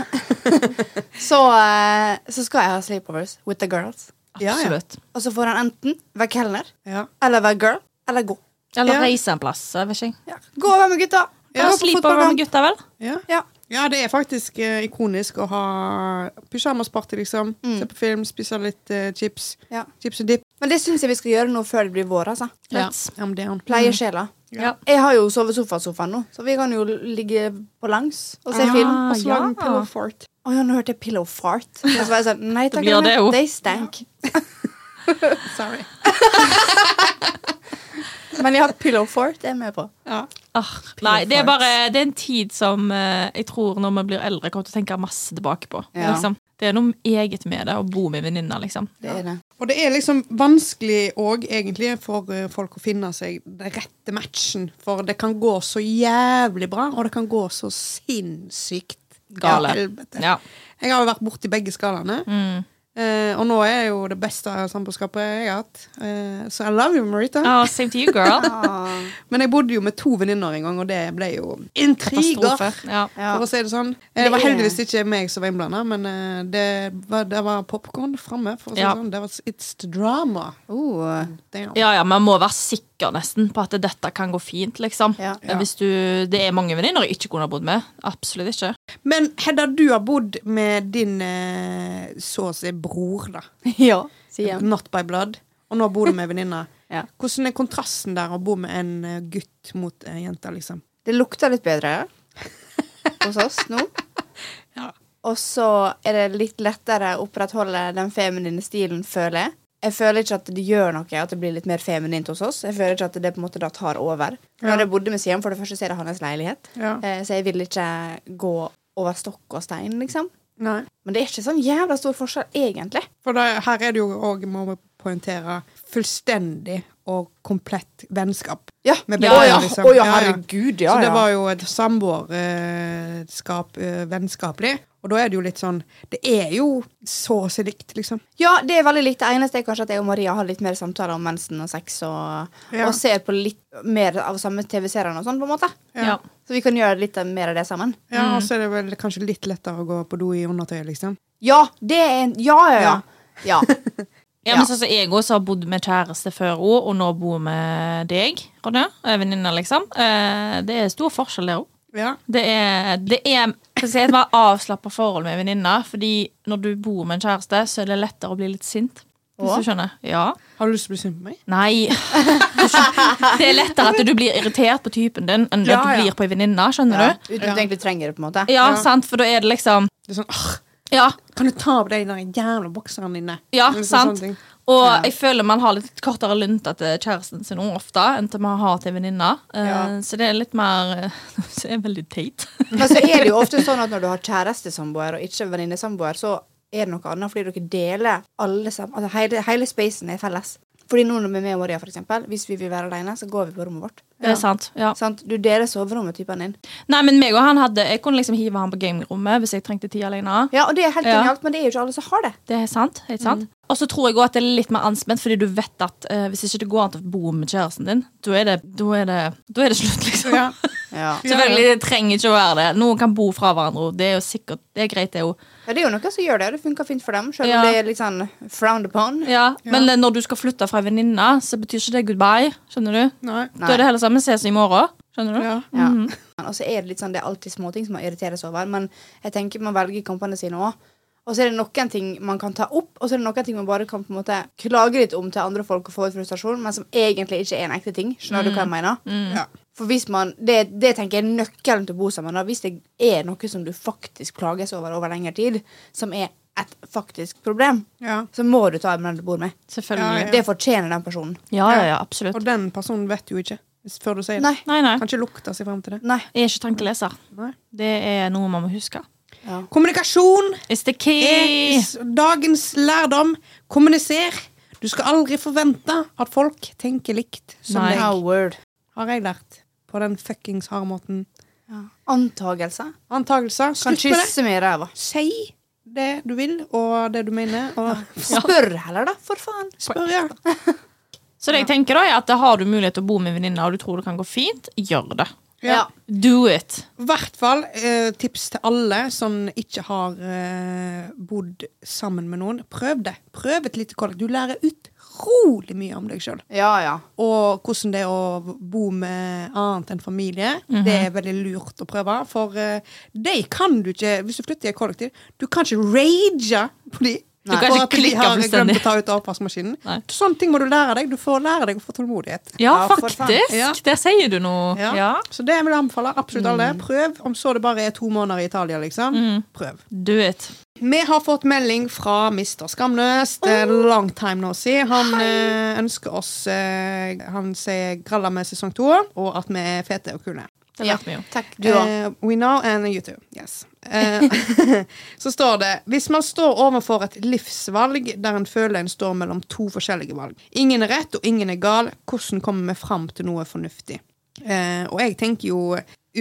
[laughs]
så, eh, så skal jeg ha sleepovers with the girls.
Ja, ja.
Absolutt.
Og så får han enten være kelner,
Ja.
eller være girl, eller gå.
Eller
Ja.
reise en plass. Jeg vet ikke.
Ja. Gå og være med gutta.
Ja, Sleepover med gutta, vel?
Ja.
Ja.
det er faktisk uh, ikonisk å ha pysjamasparty, liksom. Se på film, spise litt uh, chips.
Ja.
Chips og dip.
Men det syns jeg vi skal gjøre nå før det blir vår. altså.
Ja. Det er han.
Pleiesjela.
Ja.
Jeg har jo sovesofasofaen nå, så vi kan jo ligge på langs og se
Ja.
film.
Og så lager
ja.
pillow fart.
Å ja, nå hørte jeg pillow fart. Og så var jeg sånn, [laughs] nei takk,
blir det
they stank. [laughs]
Sorry. [laughs]
Men ja, pillow fart er jeg med på.
Ja.
Ah, nei, det er bare Det er en tid som eh, jeg tror når vi blir eldre, kommer til å tenke masse tilbake på.
Ja.
Liksom. Det er noe eget med det å bo med venninner, liksom.
Det er det.
Og det er liksom vanskelig òg, egentlig, for eh, folk å finne seg den rette matchen. For det kan gå så jævlig bra, og det kan gå så sinnssykt
Gale.
Ja. Jeg har jo vært borti begge skalaene.
Mm.
Eh, og nå er jo det beste samboerskapet jeg har hatt. Uh, så I love you, Marita.
Oh, same to you, girl. [laughs]
Men jeg bodde jo med to venninner en gang, og det ble jo intriger.
Ja.
ja.
For å si det sånn. Eh, Det
Det
var heldigvis ikke meg som var innblanda, men uh, det var, det var popkorn framme. For å si
Ja.
det sånn. Det var It's the drama.
Oh,
ja, ja, man må være sikker nesten på at dette kan gå fint, liksom.
Ja.
Ja.
Hvis du, det er mange venninner jeg ikke kunne ha bodd med. Absolutt ikke.
Men Hedda, du har bodd med din eh, så å si bror, da. [laughs]
ja, sier han.
Not by blood. Og nå bor du med venninna. [laughs]
Ja.
Hvordan er kontrasten der å bo med en eh, gutt mot ei jente, liksom?
Det lukter litt bedre [laughs] hos oss nå.
Ja.
Og så er det litt lettere å opprettholde den feminine stilen, føler jeg. Jeg føler ikke at det gjør noe at det blir litt mer feminint hos oss. Jeg føler ikke at det på en måte da tar over.
Ja.
Når jeg bodde med Siam, for det første så er det hans leilighet.
Ja.
Eh, Så jeg vil ikke gå over stokk og stein, liksom.
Nei.
Men det er ikke sånn jævla stor forskjell, egentlig.
For det, her er det jo òg, må vi poengtere, fullstendig og komplett vennskap.
Ja,
Med
ja,
begge,
ja.
liksom.
Oh, ja,
Ja, ja.
herregud, ja,
så det var jo et samboerskap, eh, vennskapelig. Og da er det jo litt sånn Det er jo så å si likt, liksom.
Ja, det er veldig likt. Det eneste er kanskje at jeg og Maria har litt mer samtaler om mensen og sex, og,
Ja.
og ser på litt mer av samme TV-seriene og sånn, på en måte.
Ja.
Så vi kan gjøre litt mer av det sammen.
Ja, Og så er det vel kanskje litt lettere å gå på do i undertøyet, liksom.
Ja, det er en Ja, ja, ja. ja.
Ja, [laughs] men sånn som jeg også har bodd med kjæreste før òg, og nå bor med deg, Ronja. eh, Venninne, liksom. Eh, Det er stor forskjell der òg.
Ja.
Det er, det er si, et mer avslappa forhold med venninner. Fordi når du bor med en kjæreste, så er det lettere å bli litt sint. Hvis du skjønner? Ja.
Har du lyst til å bli sint på meg?
Nei. [laughs] Det er lettere at du blir irritert på typen din enn
Ja,
at du
ja.
blir på ei venninne. Skjønner
Ja,
du?
uten at du egentlig trenger det, på en måte.
Ja,
Ja.
sant, for da er det liksom
Det er sånn, «Åh,
Ja,
Kan du ta av deg de jævla bokserne dine?
ja sant. Og
Ja.
jeg føler man har litt kortere lunte til kjæresten sin ofte enn til man har til venninna. Eh,
Ja.
Så det er litt mer [laughs] Så det er veldig teit. [laughs]
Men så er det jo ofte sånn at når du har kjærestesamboer og ikke venninnesamboer, så er det noe annet fordi dere deler alle sammen. Altså hele, hele spacen er felles. Fordi nå når vi er med Maria, for eksempel, hvis vi vil være alene, så går vi på rommet vårt.
Det er sant. ja
Sant? Du deler soverommet med typen din.
Nei, men meg og han hadde Jeg kunne liksom hive han på gamerommet hvis jeg trengte tid alene.
Ja, og det er helt
Ja.
genialt, men det er jo ikke alle som har det.
Det er sant. helt sant
Mm.
Og så tror jeg også at det er litt mer anspent, fordi du vet at uh, hvis ikke det går an å bo med kjæresten din, da er det, er er det slutt, liksom.
Ja. [laughs]
Ja.
Selvfølgelig, det trenger ikke å være det. Noen kan bo fra hverandre. og Det er jo sikkert, det er greit, det òg.
Ja, det er jo noen som gjør det, det funker fint for dem, selv om
Ja.
det er litt sånn frowned upon.
Ja, Men eh, når du skal flytte fra ei venninne, så betyr ikke det goodbye. Skjønner du?
Nei.
Da er det heller sånn vi ses i morgen. Skjønner du?
Ja.
Ja.
Mhm.
Og så er det litt sånn, det er alltid småting som man irriteres over, men jeg tenker man velger kampene sine òg. Og så er det noen ting man kan ta opp, og så er det noen ting man bare kan på en måte klage litt om til andre folk og få ut frustrasjon, men som egentlig ikke er en ekte ting. Skjønner du hva jeg mener?
Ja.
For hvis man, det, det tenker jeg er nøkkelen til å bo sammen. Da. Hvis det er noe som du faktisk plages over over lengre tid, som er et faktisk problem,
Ja.
så må du ta med den du bor med.
Selvfølgelig.
Ja,
Det fortjener den personen.
Ja, ja, ja, absolutt.
Og den personen vet jo ikke før du sier det.
Nei.
Nei, nei.
Kan ikke lukte seg frem til det.
Nei.
Jeg er ikke tankeleser.
Nei.
Det er noe man må huske.
Ja.
Kommunikasjon
It's the key!
er dagens lærdom. Kommuniser. Du skal aldri forvente at folk tenker likt som
Nei.
deg, har jeg lært. På den fuckings harde måten.
Ja. Antagelser.
Antagelser.
Kan
Slutt
kysse meg i ræva.
Si det du vil, og det du mener. Og [laughs]
Spør heller, da, for faen.
spør, ja.
Så det jeg tenker da er at har du mulighet til å bo med venninner, og du tror det kan gå fint, gjør det.
ja.
Do it.
I hvert fall eh, tips til alle som ikke har eh, bodd sammen med noen. Prøv det. Prøv et lite kollektiv. Du lærer utrolig mye om deg sjøl.
Ja, ja.
Og hvordan det er å bo med annet enn familie. Det er veldig lurt å prøve. For uh, de kan du ikke Hvis du flytter i et kollektiv, du kan ikke rage på de.
Du kan ikke
at de
klikke
har glemt å ta ut
avvaskmaskinen.
Sånne ting må du lære deg. Du får lære deg å få tålmodighet.
Ja,
Ja,
faktisk.
Ja.
Der sier du noe.
Ja.
Ja.
Så det vil jeg anbefale absolutt alle. Prøv. Om så det bare er to måneder i Italia, liksom. Prøv.
Do it.
Vi har fått melding fra Mr. Skamløs. Det er long time no see. Han Hei. ønsker oss eh, Han sier 'gralla med sesong to', og at vi er fete og kule.
Det
Ja.
vi jo.
Takk. Du òg.
Uh, we know and you too. Yes. Eh, [laughs] så står det Hvis man står overfor et livsvalg der en føler en står mellom to forskjellige valg. Ingen er rett, og ingen er gal. Hvordan kommer vi fram til noe fornuftig? Eh, og jeg tenker jo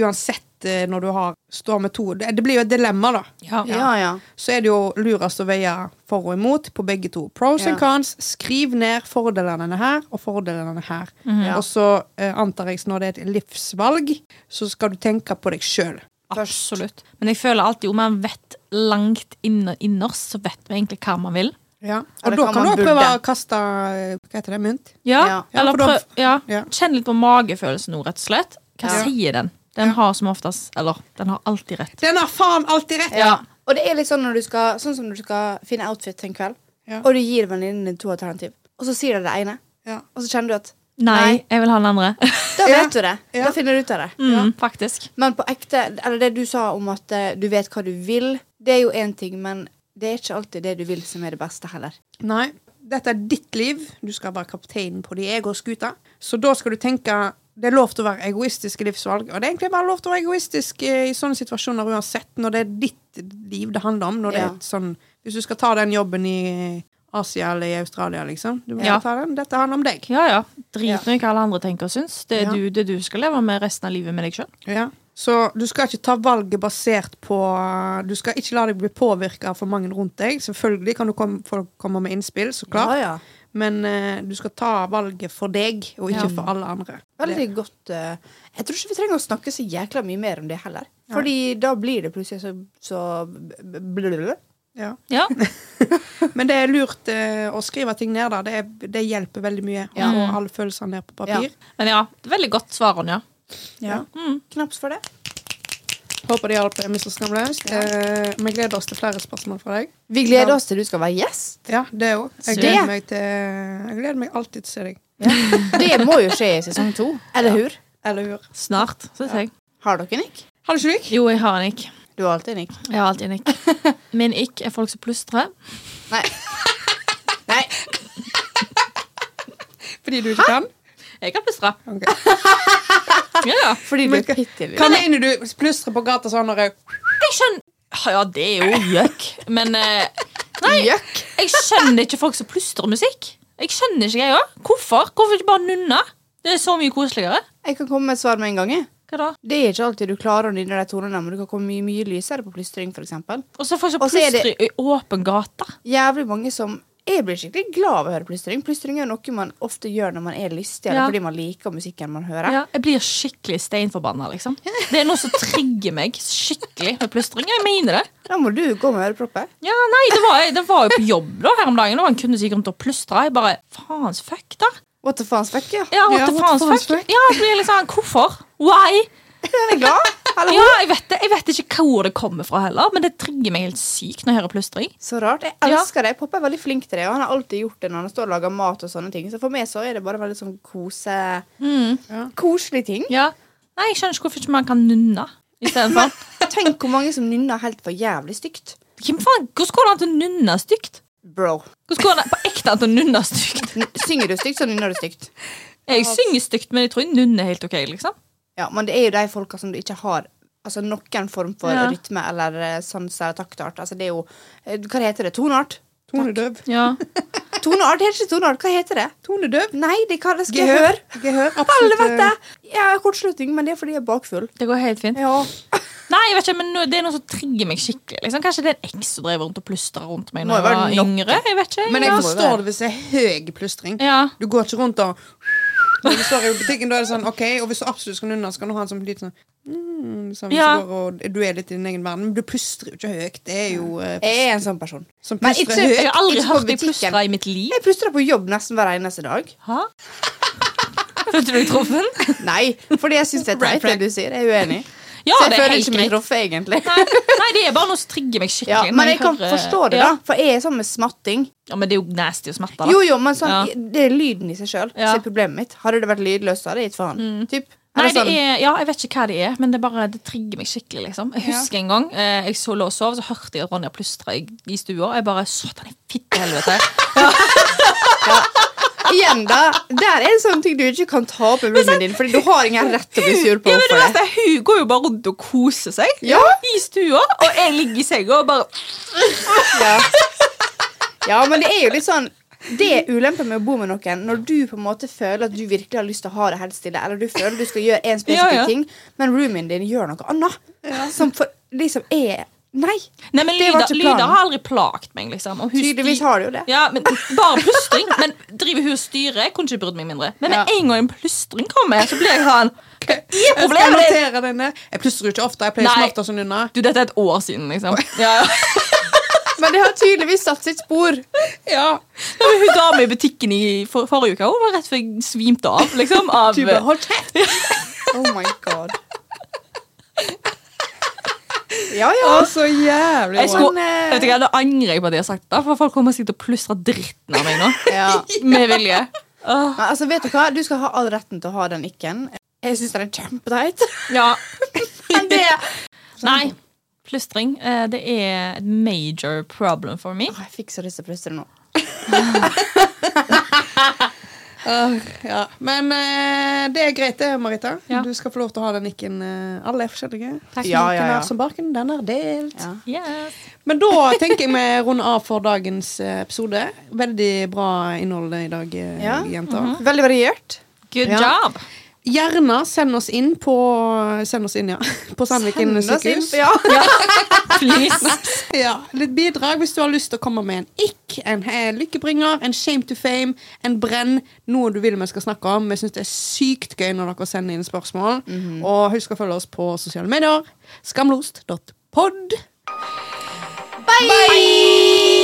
uansett eh, når du har står med to Det, det blir jo et dilemma, da.
Ja.
Ja, ja.
Så er det jo lurest å veie for og imot på begge to. Pros
Ja.
and cons. Skriv ned fordelene her og fordelene her.
Ja.
Og så eh, antar jeg når det er et livsvalg, så skal du tenke på deg sjøl.
Absolutt. Men jeg føler alltid om man vet langt inne- innerst, så vet vi egentlig hva man vil.
Ja. Og da kan du
man
prøve
burde.
å kaste Hva heter det? Mynt?
Ja,
Ja.
eller prøv, ja.
ja.
Kjenn litt på magefølelsen nå, rett og slett. Hva
Ja.
sier den? Den
Ja.
har som oftest Eller, den har alltid rett.
Den har faen alltid rett!
Ja. Og det er litt sånn når du skal Sånn som når du skal finne outfit til en kveld,
Ja.
og du gir venninnen din to alternativ, og så sier du det ene,
Ja.
og så kjenner du at
Nei, jeg vil ha den andre. [laughs]
Da
Ja.
vet du det.
Ja.
Da finner du ut av det.
Mm, faktisk.
Men på ekte, eller det du sa om at eh, du vet hva du vil, det er jo én ting, men det er ikke alltid det du vil, som er det beste heller.
Nei. Dette er ditt liv. Du skal være kapteinen på de egen skuta. Så da skal du tenke det er lov til å være egoistisk i livsvalg. Og det er egentlig bare lov til å være egoistisk eh, i sånne situasjoner uansett, når det er ditt liv det handler om. Når det
Ja.
er et sånn, hvis du skal ta den jobben i Asia eller i Australia, liksom. Du må
Ja.
ta den. Dette handler om deg.
Ja, ja. Drit nå i hva alle andre tenker og syns. Det er
Ja.
du, det du skal leve med resten av livet med deg sjøl.
Ja. Så du skal ikke ta valget basert på Du skal ikke la deg bli påvirka av for mange rundt deg. Selvfølgelig kan du komme, folk komme med innspill, så klart.
Ja, ja.
Men uh, du skal ta valget for deg, og ikke
Ja.
for alle andre.
Veldig godt. Uh, jeg tror ikke vi trenger å snakke så jækla mye mer om det heller. Fordi da blir det plutselig så, så.
Ja.
Ja. [laughs]
Men det er lurt eh, å skrive ting ned. da Det, er, det hjelper veldig mye. Å få alle følelsene ned på papir.
Men ja, veldig godt svar, Ronja.
Ja. Knaps for det.
Håper det hjalp Mr. Skamløst. Eh, vi gleder oss til flere spørsmål fra deg.
Vi gleder oss til du skal være gjest.
Ja, det òg. Jeg, gleder til- jeg gleder meg alltid til å se deg.
Det må jo skje i sesong to. Eller hur?
Eller hur?
Snart, syns jeg.
Har dere nikk?
Har du ikke nikk?
Jo, jeg har en ikk.
Du har alltid nikk.
Jeg har alltid en ikk. [laughs] Min ikk er folk som plystrer.
Nei. Nei.
Fordi du ikke kan?
Jeg kan plystre.
Okay. [laughs]
Ja, ja.
Fordi du er pittig
Hva mener du? Plystre på gata sånn når jeg
Jeg skjønner Ja, det er jo gjøk. Men Nei,
Gjøkk.
jeg skjønner ikke folk som plystrer musikk. Jeg skjønner ikke, jeg òg. Hvorfor? Hvorfor ikke bare nunne? Det er så mye koseligere.
Jeg kan komme med et svar med en gang. jeg.
Hva da?
Det er ikke alltid du klarer å nynne de tonene, men du kan komme mye, mye lysere på plystring, f.eks.
Og så får
jeg så det-
i åpen gate.
Jævlig mange som Jeg blir skikkelig glad av å høre plystring. Plystring er noe man ofte gjør når man er lystig, eller
Ja.
fordi man liker musikken man hører.
Ja, jeg blir skikkelig steinforbanna, liksom. Det er noe som trigger meg skikkelig med plystring. Jeg mener det.
Da må du gå med ørepropper.
Ja, nei, det var, det var jo på jobb da her om dagen, og en kunne gikk rundt og plystre. Jeg bare Faens fuck, da.
What the faens fuck, ja.
Ja, what the
ja,
faens fuck?
fuck?
Ja, det blir sånn Hvorfor? Why?
Er du glad? Hallo?
Ja, jeg vet det. Jeg vet ikke hvor det kommer fra heller, men det trigger meg helt sykt når jeg hører plystring.
Så rart. Jeg elsker det. Pappa er veldig flink til det, og han har alltid gjort det når han står og lager mat og sånne ting. Så for meg så er det bare veldig sånn kose... Koselige ting.
Ja. Nei, Jeg skjønner ikke hvorfor ikke man kan nunne istedenfor. [laughs]
Tenk hvor mange som nynner helt for jævlig stygt.
Hvem faen, Hvordan går det an til å nunne stygt?
Bro.
Hvordan går det på ekte an til å nunne stygt?
N- Synger du stygt, så nynner du stygt.
Jeg synger stygt, men jeg tror jeg nunner helt ok. liksom
Ja, men det er jo de folka som du ikke har Altså noen form for
Ja.
rytme eller eh, sans eller taktart. Altså det er jo eh, Hva heter det? Toneart?
Tonedøv.
Ja. [laughs]
Toneart heter ikke toneart. Hva heter det?
Tonedøv?
Nei, det kalles gehør.
Gehør. Absolutt.
Helvete! Jeg har kortslutning, men det er fordi jeg er bakfull.
Det går helt fint.
Ja. [laughs]
Nei, jeg vet ikke, men nå- Det er noe som trigger meg skikkelig. Liksom. Kanskje det er en eks som drev rundt og plystra rundt meg
når
da jeg var yngre. Jeg vet ikke.
Men jeg
ja.
forstår det hvis det er høy plystring.
Ja.
Du går ikke rundt og Når du står i butikken, da er det sånn OK, og hvis du absolutt skal nunne, så kan du ha en sånn liten sånn mm, sånn,
Ja.
så går, og Du er litt i din egen verden, men du plystrer jo ikke høyt. Det er jo uh,
Jeg er en sånn person.
som
Men
plystrer
ikke-
høyt.
Jeg har aldri hørt deg plystre i mitt liv.
Jeg plystrer på jobb nesten hver eneste dag.
Hæ? Følte du deg truffen?
Nei, fordi jeg syns det er teit, det du sier. Jeg er uenig.
Ja,
så jeg
det er
føler ikke meg truffet, egentlig.
Nei, nei, det er bare noe som trigger meg
Ja,
skikkelig.
men
jeg,
jeg kan
hører-
forstå det, da. For jeg er sånn med smatting.
Ja, Men det er jo nasty å smatte, da.
Jo, jo, men sånn,
Ja.
det er lyden i seg sjøl
Ja.
som er problemet mitt. Hadde det vært lydløst, hadde jeg gitt faen. Typ.
Nei, det
sånn-
er, ja, Jeg vet ikke hva det er, men det, bare, det trigger meg skikkelig. liksom Jeg husker en gang eh, jeg så lå og sov, så hørte jeg Ronja plystra i, i stua. Og jeg bare Satan i fittehelvete. [laughs]
Igjen, da. Der er en sånn ting du ikke kan ta opp i rommet din, Fordi du har ingen rett til å bli sur på
Ja, det. er, Hun går jo bare rundt og koser seg
Ja.
i stua, og jeg ligger i senga og bare
Ja. ja, men det er jo litt sånn Det er ulempen med å bo med noen når du på en måte føler at du virkelig har lyst til å ha det helt stille, eller du føler du skal gjøre en spesifikk
Ja, ja.
ting, men roomien din gjør noe annet. Som for, liksom er Nei.
Nei, men lyder, lyder har aldri plagt meg, liksom.
Tydeligvis har det jo det.
Ja, men Bare plystring. [laughs] Men driver hun og styrer, kunne ikke brydd meg mindre. Men med
Ja.
en gang en plystring kommer, så blir jeg sånn Hva er problemet ditt?
Jeg plystrer jo ikke ofte. Jeg pleier som oftest å nunne.
Du, dette er et år siden, liksom. Ja, ja. [laughs]
Men det har tydeligvis satt sitt spor.
Ja.
ja hun dama i butikken i for, forrige uke. Hun var rett før jeg svimte av. liksom av,
Du bare, hold kjeft!
Oh my god. [laughs] Ja, ja.
Å, så jævlig
jeg skulle,
Men,
vet du hva, Da angrer jeg på at jeg har sagt det, for folk kommer sikkert til å plystre dritten av meg nå. [laughs]
ja.
Med vilje. Oh.
Men, altså, vet du hva? Du skal ha all retten til å ha den ikke-en. Jeg syns den er kjempeteit. [laughs]
ja.
Men det
Nei. Plystring eh, det er et major problem for me.
Oh, Jeg fikk så lyst til å plystre nå. [laughs]
Åh, ja. Men uh, det er greit, det, Marita.
Ja.
Du skal få lov til å ha den nikken. Uh, alle er forskjellige.
Takk.
Ja, ja, ja.
som barken, den er delt.
Ja.
Yes.
Men da tenker jeg vi runder av for dagens eh, episode. Veldig bra innhold i dag, eh,
Ja.
jenter.
Veldig variert.
Good
Ja.
job.
Gjerne send oss inn på Send oss inn, ja. [laughs] På Sandviken sykehus.
Ja. [laughs]
ja. [laughs]
Ja, litt bidrag hvis du har lyst til å komme med en ikk, en eh, lykkebringer, en shame to fame, en brenn, noe du vil vi skal snakke om. Vi syns det er sykt gøy når dere sender inn spørsmål. Og husk å følge oss på sosiale medier. Skamlost.pod.
Bye!